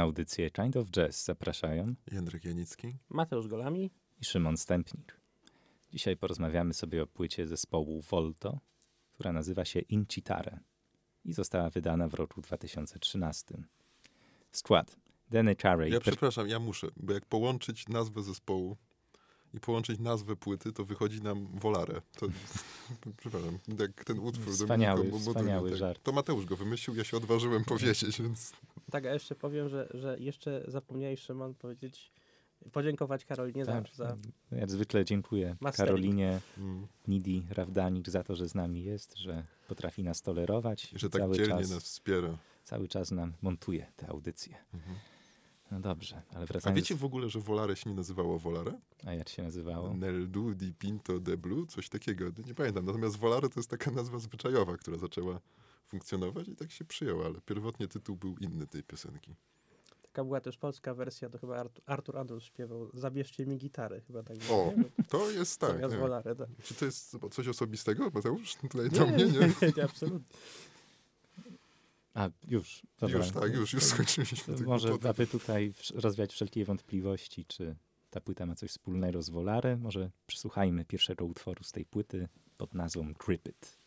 Na audycję Kind of Jazz zapraszają Jędrek Janicki. Mateusz Golami. i Szymon Stępnik. Dzisiaj porozmawiamy sobie o płycie zespołu Volto, która nazywa się Incitare i została wydana w roku 2013. Skład Danny Carey, Ja przepraszam, ja muszę, bo jak połączyć nazwę zespołu i połączyć nazwę płyty, to wychodzi nam Volare. To, przepraszam, jak ten utwór. Wspaniały, Moduny, wspaniały żart. To Mateusz go wymyślił, ja się odważyłem powiedzieć, więc Tak, a jeszcze powiem, że, że jeszcze zapomniałeś, Szymon, powiedzieć, podziękować Karolinie tak, za, za jak zwykle dziękuję Mastering. Karolinie mm, Nidi Rawdanik za to, że z nami jest, że potrafi nas tolerować. że i tak cały dzielnie czas, nas wspiera. cały czas nam montuje te audycje. Mhm. No dobrze, ale A wracając... wiecie w ogóle, że Volare się nie nazywało Volare? A jak się nazywało? Nel du di Pinto de Blue, coś takiego. Nie pamiętam. Natomiast Volare to jest taka nazwa zwyczajowa, która zaczęła funkcjonować i tak się przyjęła, ale pierwotnie tytuł był inny tej piosenki. Taka była też polska wersja, to chyba Artur, Artur Andrus śpiewał Zabierzcie mi gitarę, chyba tak. O, nie? To jest tak. Zamiast nie. Volare, tak. Czy to jest coś osobistego, Mateusz? Tutaj do mnie, nie? nie, nie, absolutnie. A, już. Dobra. Już tak, już, już skończyliśmy. Może, głupoty. aby tutaj rozwiać wszelkie wątpliwości, czy ta płyta ma coś wspólnego z Volare, może przysłuchajmy pierwszego utworu z tej płyty pod nazwą Grip It.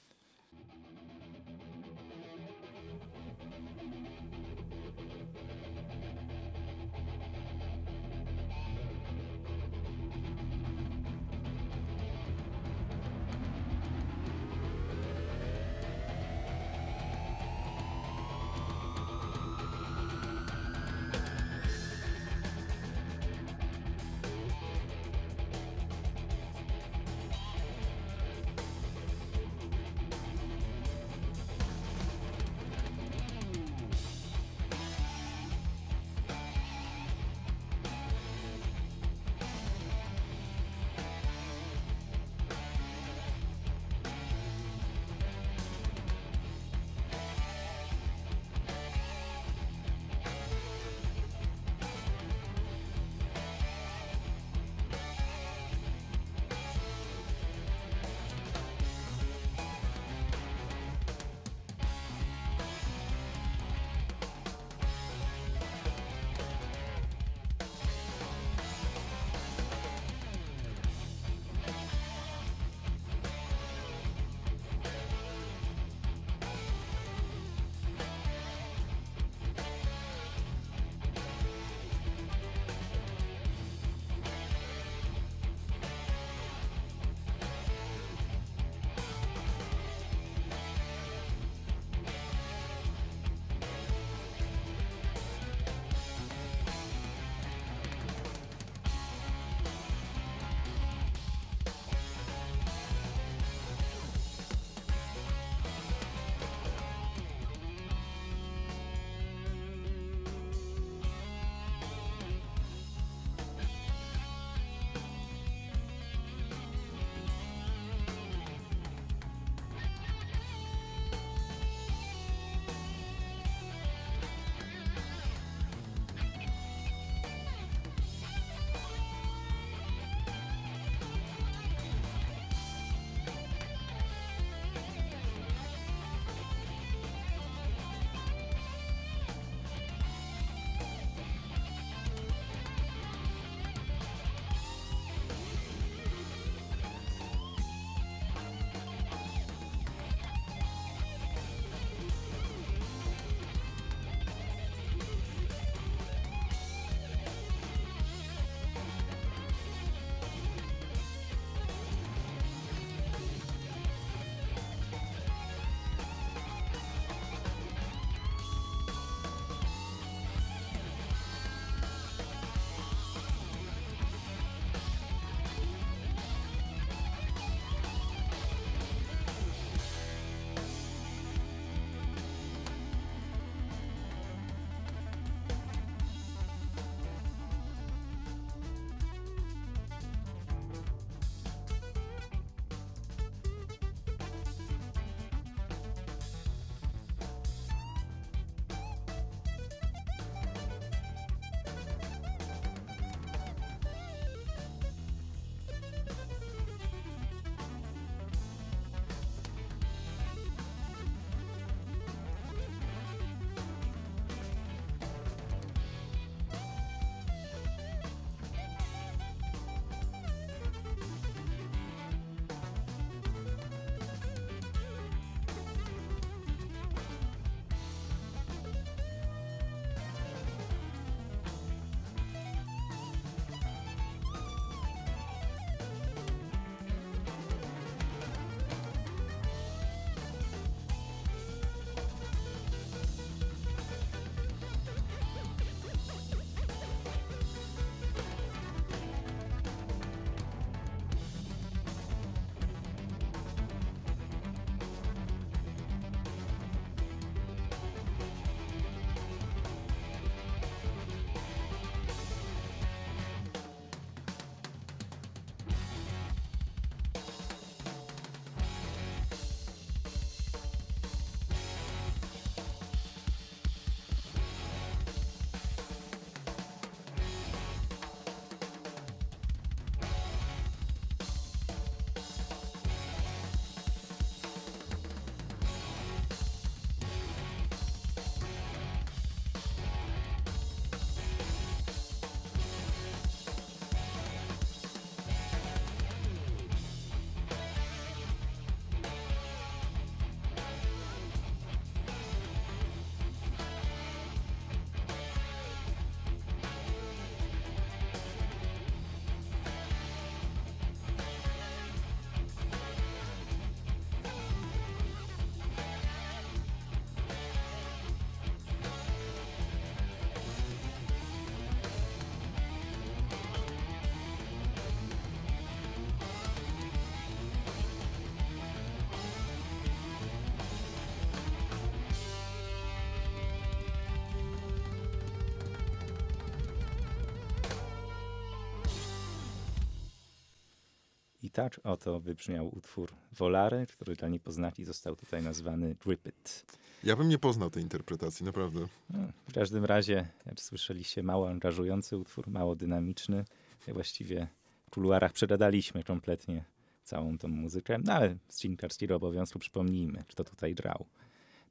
Tak oto wybrzmiał utwór Volare, który dla niepoznaki został tutaj nazwany Drip It. Ja bym nie poznał tej interpretacji, naprawdę. No, w każdym razie, jak słyszeliście, mało angażujący utwór, mało dynamiczny. Właściwie w kuluarach przedadaliśmy kompletnie całą tą muzykę, no ale z dziennikarskiego obowiązku przypomnijmy, kto tutaj grał.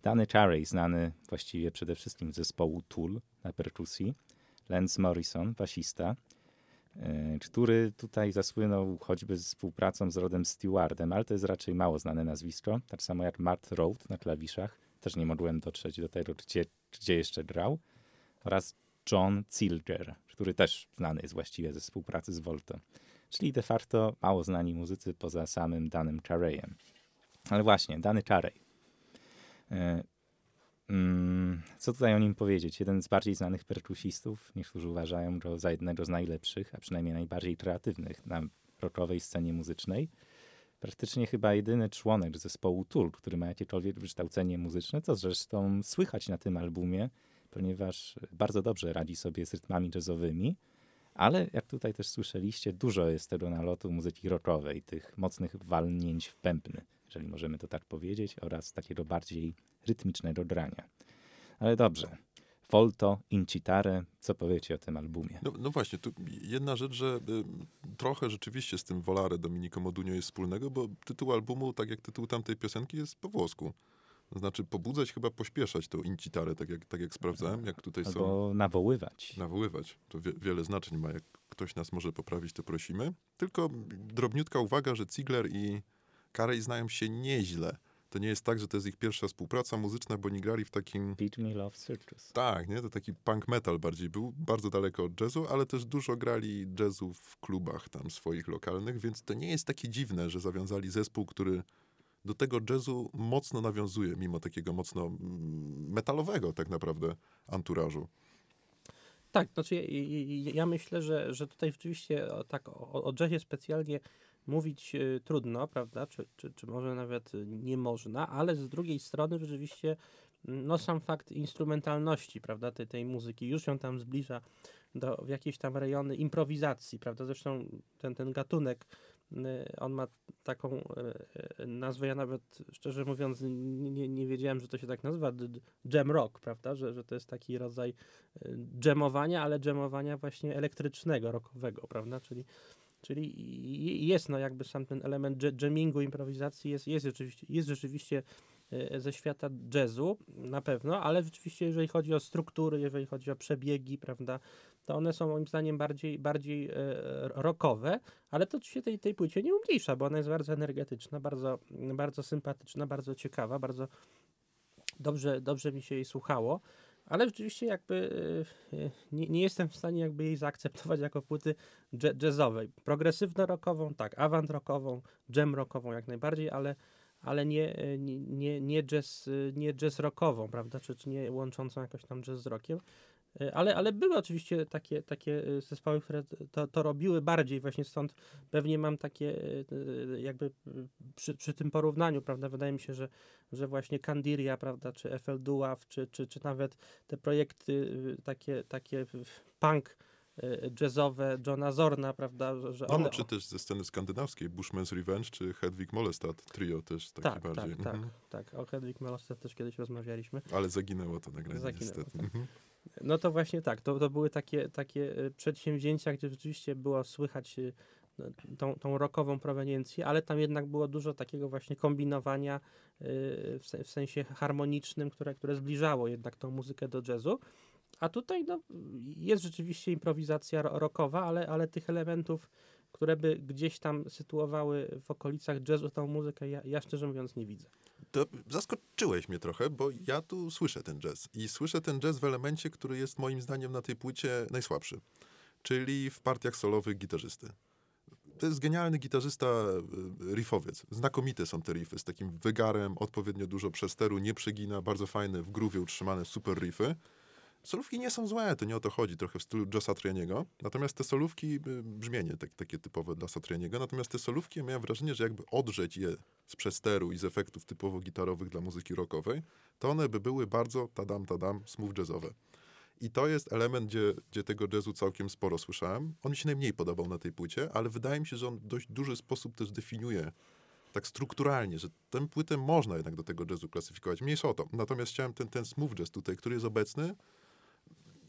Danny Carey, znany właściwie przede wszystkim z zespołu Tool na perkusji, Lance Morrison, basista, który tutaj zasłynął choćby z współpracą z Rodem Stewardem, ale to jest raczej mało znane nazwisko, tak samo jak Mart Road na klawiszach, też nie mogłem dotrzeć do tego, gdzie, gdzie jeszcze grał, oraz John Zilger, który też znany jest właściwie ze współpracy z Volto. Czyli de facto mało znani muzycy poza samym Danym Careyem. Ale właśnie, Dany Carey. Mm, co tutaj o nim powiedzieć? Jeden z bardziej znanych perkusistów. Niektórzy uważają go za jednego z najlepszych, a przynajmniej najbardziej kreatywnych na rockowej scenie muzycznej. Praktycznie chyba jedyny członek zespołu Tool, który ma jakiekolwiek wykształcenie muzyczne, co zresztą słychać na tym albumie, ponieważ bardzo dobrze radzi sobie z rytmami jazzowymi, ale jak tutaj też słyszeliście, dużo jest tego nalotu muzyki rockowej, tych mocnych walnięć w pępny, jeżeli możemy to tak powiedzieć, oraz takiego bardziej rytmicznego grania. Ale dobrze. Volto, Incitare, co powiecie o tym albumie? No, no właśnie, tu jedna rzecz, że y, trochę rzeczywiście z tym Volare Dominico Modunio jest wspólnego, bo tytuł albumu, tak jak tytuł tamtej piosenki, jest po włosku. To znaczy pobudzać, chyba pośpieszać tą incitarę, tak jak, tak jak sprawdzałem, jak tutaj Albo są... nawoływać. Nawoływać. To wie, wiele znaczeń ma. Jak ktoś nas może poprawić, to prosimy. Tylko drobniutka uwaga, że Ziegler i Carey znają się nieźle. To nie jest tak, że to jest ich pierwsza współpraca muzyczna, bo oni grali w takim... Beat Me Love Circus. Tak, nie? To taki punk metal bardziej był, bardzo daleko od jazzu, ale też dużo grali jazzu w klubach tam swoich lokalnych, więc to nie jest takie dziwne, że zawiązali zespół, który do tego jazzu mocno nawiązuje, mimo takiego mocno mm, metalowego tak naprawdę anturażu. Tak, znaczy ja, ja myślę, że, że tutaj rzeczywiście tak o, o jazzie specjalnie mówić y, trudno, prawda, czy, czy, czy może nawet nie można, ale z drugiej strony rzeczywiście no sam fakt instrumentalności, prawda, tej, tej muzyki już ją tam zbliża do w jakieś tam rejony improwizacji, prawda, zresztą ten, ten gatunek Y, on ma taką nazwę, ja nawet szczerze mówiąc nie, nie wiedziałem, że to się tak nazywa, jam rock, prawda, że, że to jest taki rodzaj jamowania, ale jamowania właśnie elektrycznego, rockowego, prawda, czyli Czyli jest no jakby sam ten element jammingu, improwizacji jest, jest, rzeczywiście, jest rzeczywiście ze świata jazzu na pewno, ale rzeczywiście jeżeli chodzi o struktury, jeżeli chodzi o przebiegi, prawda, to one są moim zdaniem bardziej, bardziej e, rockowe, ale to się tej, tej płycie nie umniejsza, bo ona jest bardzo energetyczna, bardzo, bardzo sympatyczna, bardzo ciekawa, bardzo dobrze, dobrze mi się jej słuchało. Ale rzeczywiście jakby e, e, nie, nie, jestem w stanie jakby jej zaakceptować jako płyty jazzowej. Progresywno-rockową, tak, avant-rockową, jam-rockową jak najbardziej, ale, ale nie, nie, nie, jazz, nie jazz rockową, prawda, czy, czy nie łączącą jakoś tam jazz z rockiem. E, ale, ale były oczywiście takie, takie e, zespoły, które to, to robiły bardziej, właśnie stąd pewnie mam takie e, jakby przy, przy tym porównaniu, prawda, wydaje mi się, że, że właśnie Candiria, prawda, czy FL Duaw, czy, czy, czy nawet te projekty takie, takie punk jazzowe Johna Zorna, prawda, że one... No, czy też ze sceny skandynawskiej, Bushman's Revenge, czy Hedwig Molestad, trio też takie tak, bardziej. Tak, mhm. tak, tak, o Hedwig Molestad też kiedyś rozmawialiśmy. Ale zaginęło to nagranie zaginęło, niestety. Tak. Mhm. No to właśnie tak, to, to były takie, takie e, przedsięwzięcia, gdzie rzeczywiście było słychać e, no, tą, tą rokową proweniencję, ale tam jednak było dużo takiego właśnie kombinowania e, w, sensie harmonicznym, które, które zbliżało jednak tą muzykę do jazzu. A tutaj no, jest rzeczywiście improwizacja rockowa, ale, ale tych elementów, które by gdzieś tam sytuowały w okolicach jazzu tą muzykę, ja, ja szczerze mówiąc nie widzę to zaskoczyłeś mnie trochę, bo ja tu słyszę ten jazz. I słyszę ten jazz w elemencie, który jest moim zdaniem na tej płycie najsłabszy. Czyli w partiach solowych gitarzysty. To jest genialny gitarzysta, e, riffowiec. Znakomite są te riffy, z takim wygarem, odpowiednio dużo przesteru, nie przegina, bardzo fajne, w groowie utrzymane super riffy. Solówki nie są złe, to nie o to chodzi, trochę w stylu Joe Satrianiego. Natomiast te solówki, y, brzmienie tak, takie typowe dla Satrianiego, natomiast te solówki ja miałem wrażenie, że jakby odrzeć je z przesteru i z efektów typowo gitarowych dla muzyki rockowej, to one by były bardzo tadam, tadam, smooth jazzowe. I to jest element, gdzie, gdzie tego jazzu całkiem sporo słyszałem. On mi się najmniej podobał na tej płycie, ale wydaje mi się, że on w dość duży sposób też definiuje tak strukturalnie, że tę płytę można jednak do tego jazzu klasyfikować. Mniejsza o to. Natomiast chciałem ten, ten smooth jazz tutaj, który jest obecny,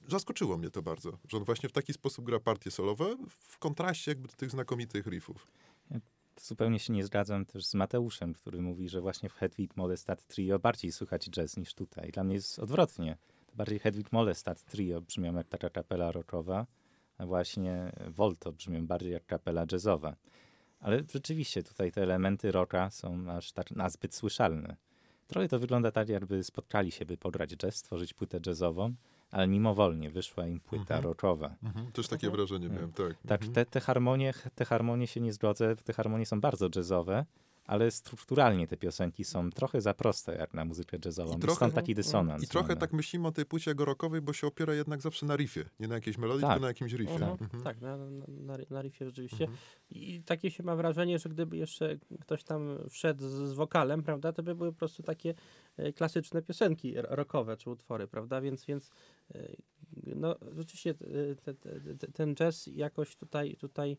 zaskoczyło mnie to bardzo, że on właśnie w taki sposób gra partie solowe w kontraście jakby do tych znakomitych riffów. Zupełnie się nie zgadzam też z Mateuszem, który mówi, że właśnie w Hedwig Molestat Trio bardziej słychać jazz niż tutaj. Dla mnie jest odwrotnie. Bardziej Hedwig Molestat Trio brzmią jak taka kapela rockowa, a właśnie Volto brzmią bardziej jak kapela jazzowa. Ale rzeczywiście tutaj te elementy rocka są aż tak nazbyt słyszalne. Trochę to wygląda tak, jakby spotkali się, by pograć jazz, stworzyć płytę jazzową, ale mimowolnie wyszła im płyta Mhm. rockowa. Też takie wrażenie miałem, tak. Tak, Mhm. te, te, harmonie, te harmonie się nie zgodzę, te harmonie są bardzo jazzowe, ale strukturalnie te piosenki są trochę za proste jak na muzykę jazzową. I trochę- stąd taki dysonans. I trochę mamy. tak myślimy o tej płycie jako rockowej, bo się opiera jednak zawsze na riffie. Nie na jakiejś melodii, Tak. tylko na jakimś riffie. Mhm. Mhm. Tak, na, na, na, riffie rzeczywiście. Mhm. I takie się ma wrażenie, że gdyby jeszcze ktoś tam wszedł z, z wokalem, prawda, to by były po prostu takie e, klasyczne piosenki rockowe czy utwory, prawda, więc, więc e, no rzeczywiście e, te, te, te, ten jazz jakoś tutaj, tutaj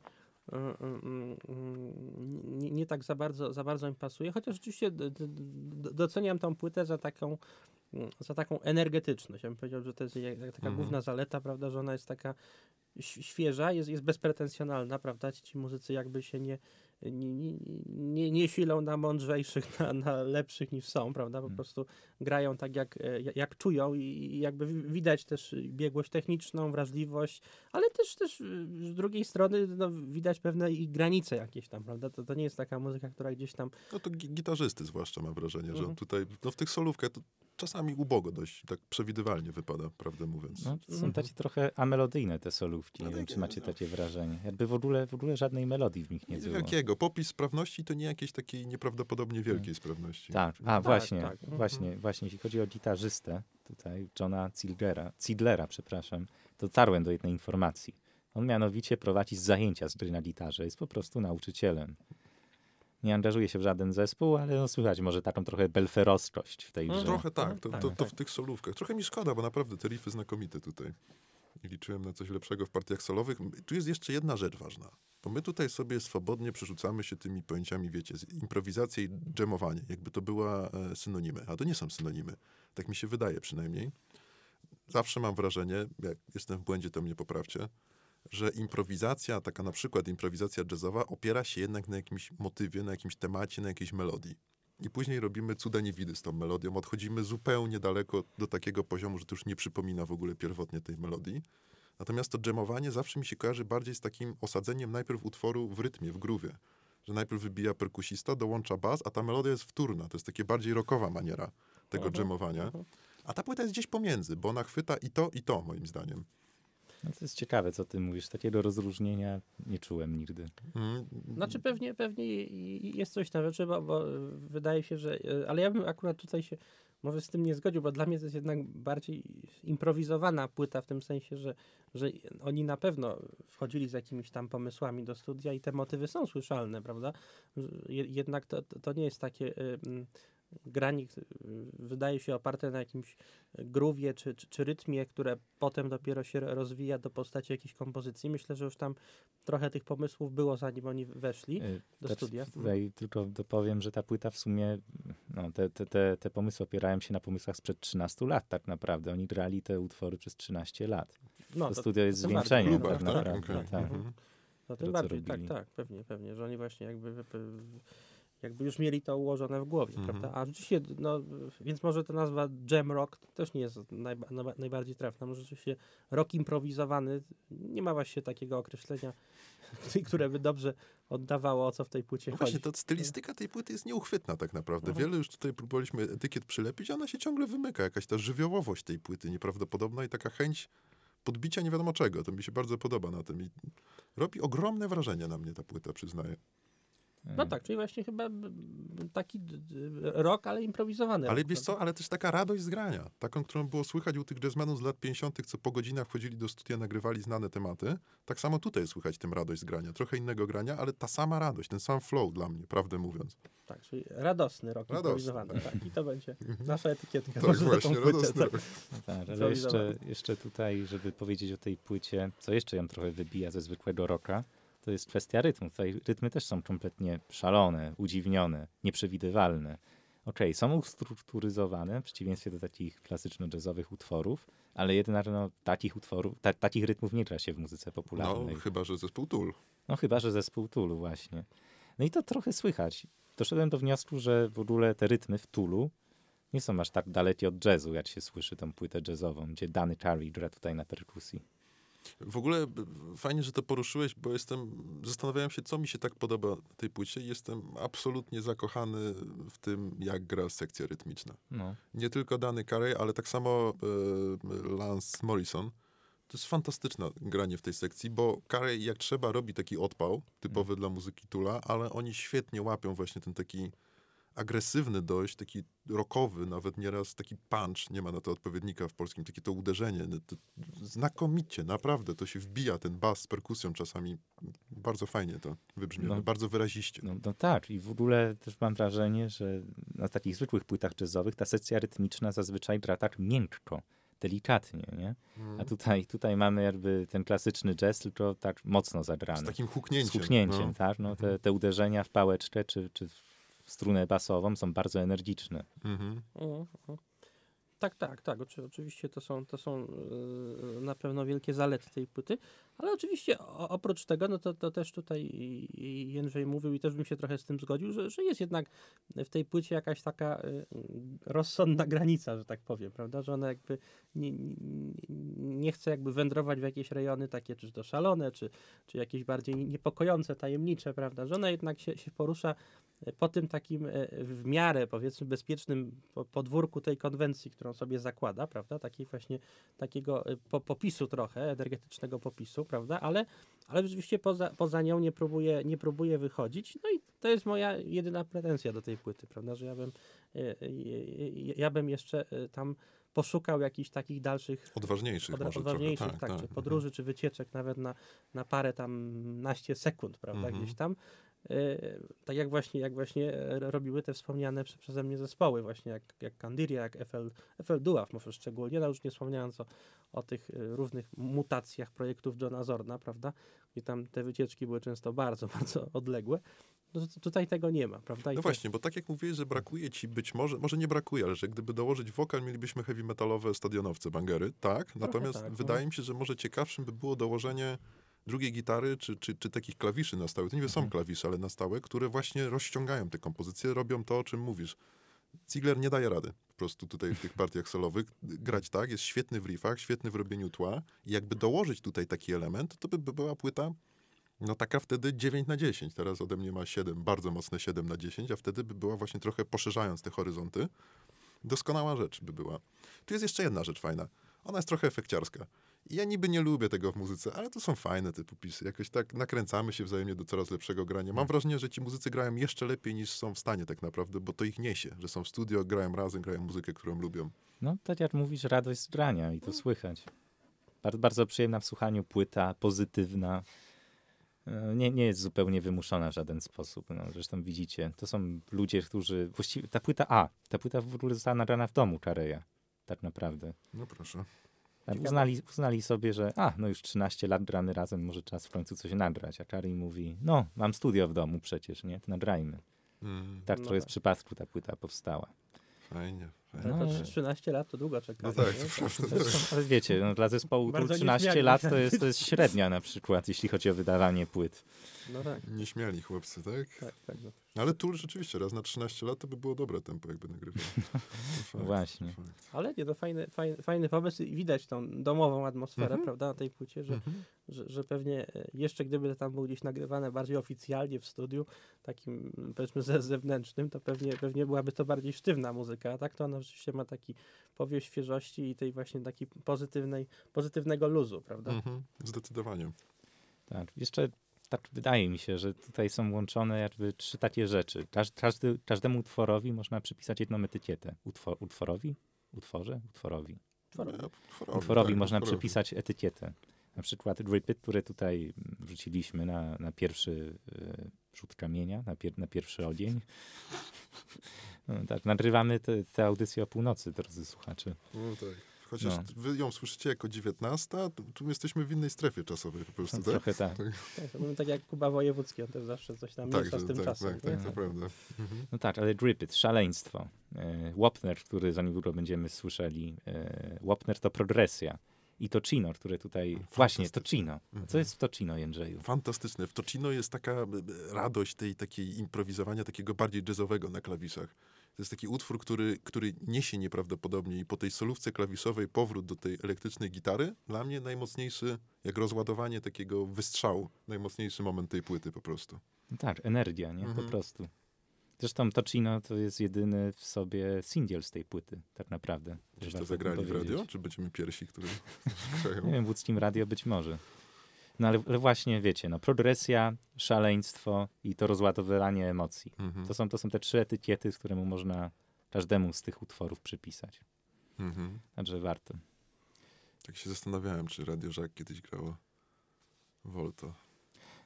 nie, nie tak za bardzo, za bardzo mi pasuje, chociaż d- doceniam tą płytę za taką za taką energetyczność. Ja bym powiedział, że to jest taka Mhm. główna zaleta, prawda, że ona jest taka świeża, jest, jest bezpretensjonalna, prawda? Ci muzycy jakby się nie, nie, nie, nie, nie silą na mądrzejszych, na, na lepszych niż są, prawda? Po Hmm. prostu grają tak, jak, e, jak- czują i, jakby wi- widać też biegłość techniczną, wrażliwość, ale też, też y, z drugiej strony no, widać pewne i granice jakieś tam, prawda? To, to nie jest taka muzyka, która gdzieś tam No to gi- gitarzysty zwłaszcza mam wrażenie, że Mhm. on tutaj, no w tych solówkach to czasami ubogo dość, tak przewidywalnie wypada, prawdę mówiąc. No, są Mhm. takie trochę amelodyjne te solówki. Nie No wiem, czy macie no. takie wrażenie. Jakby w ogóle, w ogóle żadnej melodii w nich nie było. wielkiego. Popis sprawności to nie jakiejś takiej nieprawdopodobnie wielkiej sprawności. Tak, a Tak, właśnie, tak. Mhm. właśnie, właśnie, jeśli chodzi o gitarzystę, tutaj Johna Zidlera, Zidlera, przepraszam, dotarłem do jednej informacji. On mianowicie prowadzi zajęcia z gry na gitarze, jest po prostu nauczycielem. Nie angażuje się w żaden zespół, ale no, słychać może taką trochę belferowskość w tej Mhm. grze. Trochę tak, Mhm, to, tak, to, to tak. w tych solówkach. Trochę mi szkoda, bo naprawdę te riffy znakomite tutaj. Liczyłem na coś lepszego w partiach solowych. Tu jest jeszcze jedna rzecz ważna, bo my tutaj sobie swobodnie przerzucamy się tymi pojęciami, wiecie, improwizacja i dżemowanie, jakby to była e, synonimy, a to nie są synonimy. Tak mi się wydaje przynajmniej. Zawsze mam wrażenie, jak jestem w błędzie, to mnie poprawcie, że improwizacja, taka na przykład improwizacja jazzowa, opiera się jednak na jakimś motywie, na jakimś temacie, na jakiejś melodii. I później robimy cuda niewidy z tą melodią. Odchodzimy zupełnie daleko do takiego poziomu, że to już nie przypomina w ogóle pierwotnie tej melodii. Natomiast to dżemowanie zawsze mi się kojarzy bardziej z takim osadzeniem najpierw utworu w rytmie, w groowie. Że najpierw wybija perkusista, dołącza bas, a ta melodia jest wtórna. To jest takie bardziej rockowa maniera tego dżemowania. A ta płyta jest gdzieś pomiędzy, bo ona chwyta i to, i to, moim zdaniem. No to jest ciekawe, co ty mówisz. Takiego rozróżnienia nie czułem nigdy. Mm, Znaczy pewnie, pewnie jest coś na rzeczy, bo, bo wydaje się, że... e, Ale ja bym akurat tutaj się może z tym nie zgodził, bo dla mnie to jest jednak bardziej improwizowana płyta w tym sensie, że, że oni na pewno wchodzili z jakimiś tam pomysłami do studia i te motywy są słyszalne, prawda? Jednak to, to nie jest takie... Granie y, wydaje się oparte na jakimś groowie czy, czy, czy rytmie, które potem dopiero się rozwija do postaci jakiejś kompozycji. Myślę, że już tam trochę tych pomysłów było, zanim oni weszli. Y, do też studia. Tutaj tylko dopowiem, że ta płyta w sumie, no, te, te, te, te pomysły opierają się na pomysłach sprzed 13 lat tak naprawdę. Oni grali te utwory przez 13 lat. No, to studio jest Próba, tak tak, naprawdę. okej. tak. Mhm. No to, tym bardziej, tak, tak, pewnie, pewnie, że oni właśnie jakby, jakby, już mieli to ułożone w głowie, Mhm. prawda? A rzeczywiście, no, więc może ta nazwa jam rock też nie jest najba, najba- najbardziej trafna. Może rzeczywiście rock improwizowany, nie ma właśnie takiego określenia, które by dobrze oddawało, o co w tej płycie No chodzi. właśnie, to stylistyka tej płyty jest nieuchwytna tak naprawdę. Mhm. Wiele już tutaj próbowaliśmy etykiet przylepić, a ona się ciągle wymyka. Jakaś ta żywiołowość tej płyty nieprawdopodobna i taka chęć podbicia nie wiadomo czego. To mi się bardzo podoba na tym i robi ogromne wrażenie na mnie ta płyta, przyznaję. No tak, czyli właśnie chyba taki rok, ale improwizowany. Ale rok, wiesz co, ale też taka radość z grania. Taką, którą było słychać u tych jazzmenów z lat 50., co po godzinach wchodzili do studia, nagrywali znane tematy. Tak samo tutaj słychać tym radość z grania. Trochę innego grania, ale ta sama radość, ten sam flow dla mnie, prawdę mówiąc. Tak, czyli radosny rok Radosny. improwizowany. Tak, I to będzie nasza etykietka. Tak, właśnie, radosny tak. rok. No tak, ale jeszcze, jeszcze tutaj, żeby powiedzieć o tej płycie, co jeszcze ją trochę wybija ze zwykłego rocka, to jest kwestia rytmu. Tutaj rytmy też są kompletnie szalone, udziwnione, nieprzewidywalne. Okej, są ustrukturyzowane, w przeciwieństwie do takich klasyczno-jazzowych utworów, ale jednak no, takich utworów, ta, takich rytmów nie gra się w muzyce popularnej. No, chyba, że zespół Tool. No chyba, że zespół Tulu właśnie. No i to trochę słychać. Doszedłem do wniosku, że w ogóle te rytmy w Tulu nie są aż tak dalekie od jazzu, jak się słyszy tą płytę jazzową, gdzie Danny Carey gra tutaj na perkusji. W ogóle fajnie, że to poruszyłeś, bo jestem, zastanawiałem się, co mi się tak podoba na tej płycie. Jestem absolutnie zakochany w tym, jak gra sekcja rytmiczna. No, Nie tylko Danny Carey, ale tak samo e, Lance Morrison. To jest fantastyczne granie w tej sekcji, bo Carey jak trzeba robi taki odpał, typowy dla muzyki Tula, ale oni świetnie łapią właśnie ten taki agresywny dość, taki rockowy, nawet nieraz taki punch, nie ma na to odpowiednika w polskim, takie to uderzenie. No to znakomicie, naprawdę, to się wbija, ten bas z perkusją czasami, bardzo fajnie to wybrzmiewa, No. bardzo wyraziście. no, no tak, i w ogóle też mam wrażenie, że na takich zwykłych płytach jazzowych ta sekcja rytmiczna zazwyczaj gra tak miękko, delikatnie, nie? Mm. A tutaj, tutaj mamy jakby ten klasyczny jazz, tylko tak mocno Z zagrany. takim huknięciem. Z huknięciem, no. tak? No, te, te uderzenia w pałeczkę czy, czy w strunę basową są bardzo energiczne. Mhm. Mhm. Tak, tak, tak. Oczy, oczywiście to są, to są yy, na pewno wielkie zalety tej płyty, ale oczywiście oprócz tego, no to, to też tutaj Jędrzej mówił i też bym się trochę z tym zgodził, że, że jest jednak w tej płycie jakaś taka y, rozsądna granica, że tak powiem, prawda, że ona jakby nie, nie, nie chce jakby wędrować w jakieś rejony takie, czy to szalone, czy, czy jakieś bardziej niepokojące, tajemnicze, prawda, że ona jednak się, się porusza po tym takim e, w miarę powiedzmy bezpiecznym po- podwórku tej konwencji, którą sobie zakłada, prawda, takiej właśnie takiego e, po, popisu trochę, energetycznego popisu, prawda, ale, ale rzeczywiście poza, poza nią nie próbuje, nie próbuje wychodzić, no i to jest moja jedyna pretensja do tej płyty, prawda, że ja bym, e, ja bym jeszcze tam poszukał jakichś takich dalszych Odważniejszych od, odważniejszych, trochę. tak, Tak, czy tak. podróży, czy wycieczek nawet na, na parę tam naście sekund, prawda, Mhm. gdzieś tam. E, tak jak właśnie, jak właśnie e, robiły te wspomniane prze, przeze mnie zespoły, właśnie jak, jak Candiria, jak FL, FL Duaf może szczególnie, no już nie wspomniając o, o tych e, różnych mutacjach projektów Johna Zorna, prawda, gdzie tam te wycieczki były często bardzo, bardzo odległe. No, tutaj tego nie ma, prawda? I No właśnie, bo tak jak mówiłeś, że brakuje ci być może, może nie brakuje, ale że gdyby dołożyć wokal, mielibyśmy heavy metalowe stadionowce, bangery, tak? Natomiast tak, no. wydaje mi się, że może ciekawszym by było dołożenie drugiej gitary, czy, czy, czy takich klawiszy na stałe. To niby są Mhm. klawisze, ale na stałe, które właśnie rozciągają te kompozycje, robią to, o czym mówisz. Ziegler nie daje rady po prostu tutaj w tych partiach solowych grać tak, jest świetny w riffach, świetny w robieniu tła i jakby dołożyć tutaj taki element, to by, by była płyta no taka wtedy 9 na 10. Teraz ode mnie ma 7, bardzo mocne 7 na 10, a wtedy by była właśnie trochę poszerzając te horyzonty. Doskonała rzecz by była. Tu jest jeszcze jedna rzecz fajna. Ona jest trochę efekciarska. I Ja niby nie lubię tego w muzyce, ale to są fajne te popisy. Jakoś tak nakręcamy się wzajemnie do coraz lepszego grania. Mam wrażenie, że ci muzycy grają jeszcze lepiej niż są w stanie tak naprawdę, bo to ich niesie, że są w studio, grają razem, grają muzykę, którą lubią. No, tak jak mówisz, radość z grania i to słychać. Bardzo, bardzo przyjemna w słuchaniu płyta, pozytywna. E, Nie, nie jest zupełnie wymuszona w żaden sposób. No, zresztą widzicie, to są ludzie, którzy... Właściwie ta płyta A, ta płyta w ogóle została nagrana w domu Czareja. Tak naprawdę. No proszę. Uznali, uznali sobie, że a, no już 13 lat gramy razem, może czas w końcu coś nagrać. A Czary mówi, no, mam studio w domu przecież, nie? Nagrajmy. Mm, Tak No trochę z tak. przypadku ta płyta powstała. fajnie, Ale No, to ale- 13 lat to długo czekać. No tak, to ale wiecie, no, dla zespołu Bardzo 13 nieśmiali lat to jest, to jest średnia na przykład, jeśli chodzi o wydawanie płyt. No tak, Nieśmiali chłopcy, tak? tak, tak. No. Ale tu rzeczywiście raz na 13 lat to by było dobre tempo, jakby nagrywał. Fakt, Właśnie. fakt. Ale nie, to fajny, fajny, fajny pomysł i widać tą domową atmosferę, Mhm. prawda, na tej płycie, że, Mhm. że, że pewnie e, jeszcze gdyby tam było gdzieś nagrywane bardziej oficjalnie w studiu, takim powiedzmy ze zewnętrznym, to pewnie, pewnie byłaby to bardziej sztywna muzyka, a tak to ona rzeczywiście ma taki powiew świeżości i tej właśnie takiej pozytywnej, pozytywnego luzu, prawda? Mhm. Zdecydowanie. Tak. Jeszcze tak wydaje mi się, że tutaj są łączone jakby trzy takie rzeczy. Każ, każdy, każdemu utworowi można przypisać jedną etykietę. Utwor, utworowi? Utworze? Utworowi. Utworowi, Utworowi tak, można utworowi. przypisać etykietę. Na przykład Ripit, które tutaj wrzuciliśmy na, na pierwszy y, rzut kamienia, na, pier, na pierwszy ogień. No, tak, nagrywamy te, te audycje o północy, drodzy słuchacze. No tak. Chociaż No. wy ją słyszycie jako 19, tu, tu jesteśmy w innej strefie czasowej po prostu, No, tak? trochę tak. Tak, to mówimy tak jak Kuba Wojewódzki, on też zawsze coś tam Tak, miesza z tym tak, czasem. tak, nie? tak, to prawda. Mhm. No tak, ale Dripit, szaleństwo. E, Wapner, który za niedługo będziemy słyszeli. E, Wapner to progresja. I Tocino, które tutaj... Właśnie, Tocino. A Co Mhm. jest w Tocino, Jędrzeju? Fantastyczne. W Tocino jest taka e, e, radość tej takiej improwizowania, takiego bardziej jazzowego na klawiszach. To jest taki utwór, który, który niesie nieprawdopodobnie i po tej solówce klawiszowej powrót do tej elektrycznej gitary, dla mnie najmocniejszy, jak rozładowanie takiego wystrzału, najmocniejszy moment tej płyty po prostu. No tak, energia, nie? Po Mhm. prostu. Zresztą Tocino to jest jedyny w sobie singiel z tej płyty, tak naprawdę. Warto to zagrali w radio? Czy będziemy pierwsi, którzy Nie wiem, w łódzkim radio być może. No ale, ale właśnie, wiecie, no progresja, szaleństwo i to rozładowywanie emocji. Mhm. To są, to są te trzy etykiety, któremu można każdemu z tych utworów przypisać. Mhm. Także warto. Tak się zastanawiałem, czy Radio Żak kiedyś grało Volto.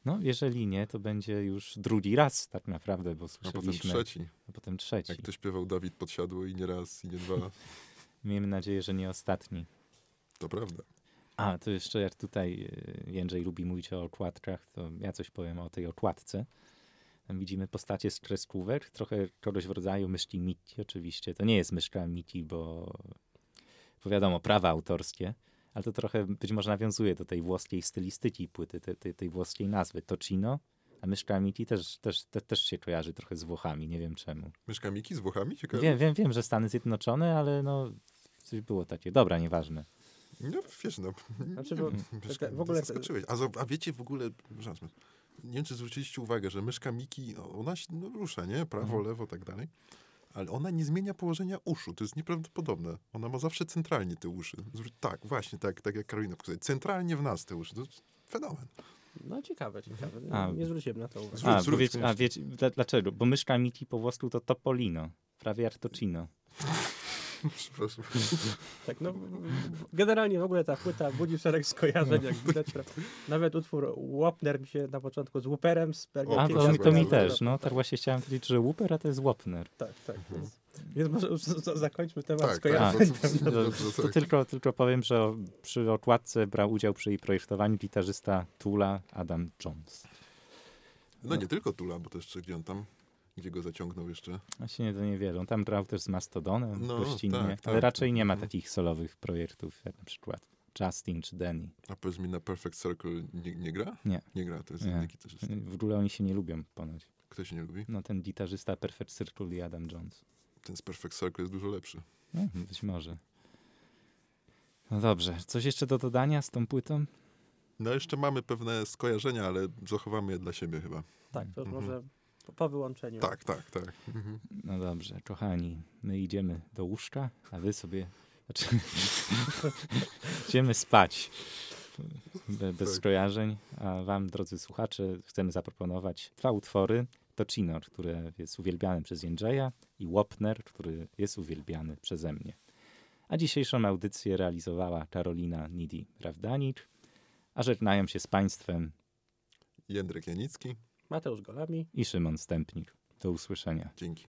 No, jeżeli nie, to będzie już drugi raz tak naprawdę, bo A potem słyszeliśmy. trzeci. A potem trzeci. Jak to śpiewał Dawid Podsiadło i nie raz, i nie dwa. Miejmy nadzieję, że nie ostatni. To prawda. A, to jeszcze jak tutaj y, Jędrzej lubi mówić o okładkach, to ja coś powiem o tej okładce. Tam widzimy postacie z kreskówek, trochę kogoś w rodzaju myszki Mickey oczywiście. To nie jest myszka Mickey, bo, bo wiadomo, prawa autorskie, ale to trochę być może nawiązuje do tej włoskiej stylistyki płyty, tej, tej, tej włoskiej nazwy. Tocino, a myszka Mickey też, też, te, też się kojarzy trochę z Włochami, nie wiem czemu. Mieszka Miki z Włochami? Ciekawe. Wiem, wiem, wiem, że Stany Zjednoczone, ale no coś było takie. Dobra, nieważne. No wiesz, no. Znaczy, bo Myszka, w ogóle- Zaskoczyłeś. A, a wiecie w ogóle, nie wiem, czy zwróciliście uwagę, że myszka Miki, ona się no, rusza, nie? Prawo, Mhm. lewo, tak dalej. Ale ona nie zmienia położenia uszu. To jest nieprawdopodobne. Ona ma zawsze centralnie te uszy. Tak, właśnie, tak, tak jak Karolina pokazała. Centralnie w nas te uszy. To jest fenomen. No ciekawe, ciekawe. A. Nie zwróciłem na to uwagi. A, zwróć, wiecie, a wiecie, dla, dlaczego? Bo myszka Miki po włosku to Topolino. Prawie jak Tocino. Przepraszam. Tak, no, generalnie w ogóle ta płyta budzi szereg skojarzeń, jak widać. prawda? Nawet utwór Wapner mi się na początku z Whooperem, z O, A, to, mi- to mi też. No, tak właśnie chciałem powiedzieć, że Whooper, a to jest Wapner. Tak, tak. Więc, więc może zakończmy temat Tak, skojarzeń. tak. To, Dobrze, to tak. tylko, tylko powiem, że przy okładce brał udział przy jej projektowaniu gitarzysta Tula Adam Jones. No nie tylko Tula, bo też jeszcze gdzie on tam, gdzie go zaciągnął jeszcze. Właśnie to nie On tam grał też z Mastodonem No, gościnnie, tak, ale tak. raczej nie ma Mhm. takich solowych projektów, jak na przykład Justin czy Danny. A powiedz mi, na Perfect Circle nie, nie gra? Nie. Nie gra, to jest Nie. inny gitarzysta. W ogóle oni się nie lubią ponoć. Kto się nie lubi? No ten gitarzysta Perfect Circle i Adam Jones. Ten z Perfect Circle jest dużo lepszy. No, być może. No dobrze, coś jeszcze do dodania z tą płytą? No jeszcze mamy pewne skojarzenia, ale zachowamy je dla siebie chyba. Tak, to Mhm. może po, po wyłączeniu. Tak, tak, tak. Mhm. No dobrze, kochani, my idziemy do łóżka, a wy sobie... Znaczy, idziemy spać Be, bez Tak. skojarzeń, a wam, drodzy słuchacze, chcemy zaproponować dwa utwory. Tocino, które jest uwielbiane przez Jędrzeja i Wapner, który jest uwielbiany przeze mnie. A dzisiejszą audycję realizowała Karolina Nidi-Rawdanicz, a żegnają się z Państwem Jędrek Janicki, Mateusz Golami. i Szymon Stępnik. Do usłyszenia. dzięki.